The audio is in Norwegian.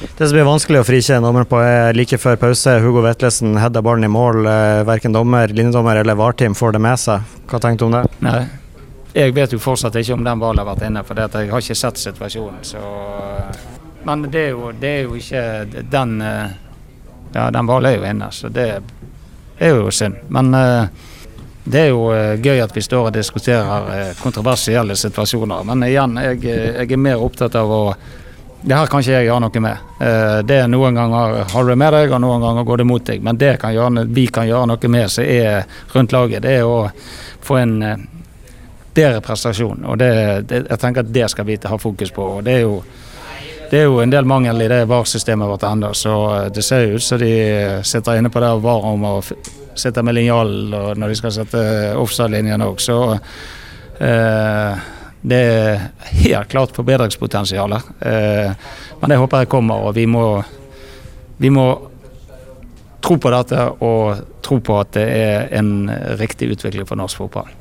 Det som blir vanskelig å frikjenne dommeren på er like før pause. Hugo Vetlesen header ballen i mål. Eh, verken dommer, linjedommer eller VAR-team får det med seg. Hva tenkte du om det? Nei. Jeg vet jo fortsatt ikke om den ballen har vært inne, for jeg har ikke sett situasjonen. Så. Men det er, jo, det er jo ikke den eh, Ja, den ballen er jo inne, så det er jo synd. Men det er jo gøy at vi står og diskuterer kontroversielle situasjoner. Men igjen, jeg, jeg er mer opptatt av å det her kan ikke jeg gjøre noe med. Eh, det er Noen ganger har du det med deg, og noen ganger går det mot deg. Men det kan gjøre, vi kan gjøre noe med som er rundt laget, det er å få en eh, bedre prestasjon. Og det, det, jeg tenker at det skal vi ha fokus på. og det er jo det er jo en del mangel i det VAR-systemet vårt ennå, så eh, det ser jo ut som de sitter inne på det VAR om å sitte med linjalen når de skal sette offside-linjen òg. Så eh, det er helt klart forbedringspotensial. Eh, men det håper jeg kommer, og vi må, vi må tro på dette og tro på at det er en riktig utvikling for norsk fotball.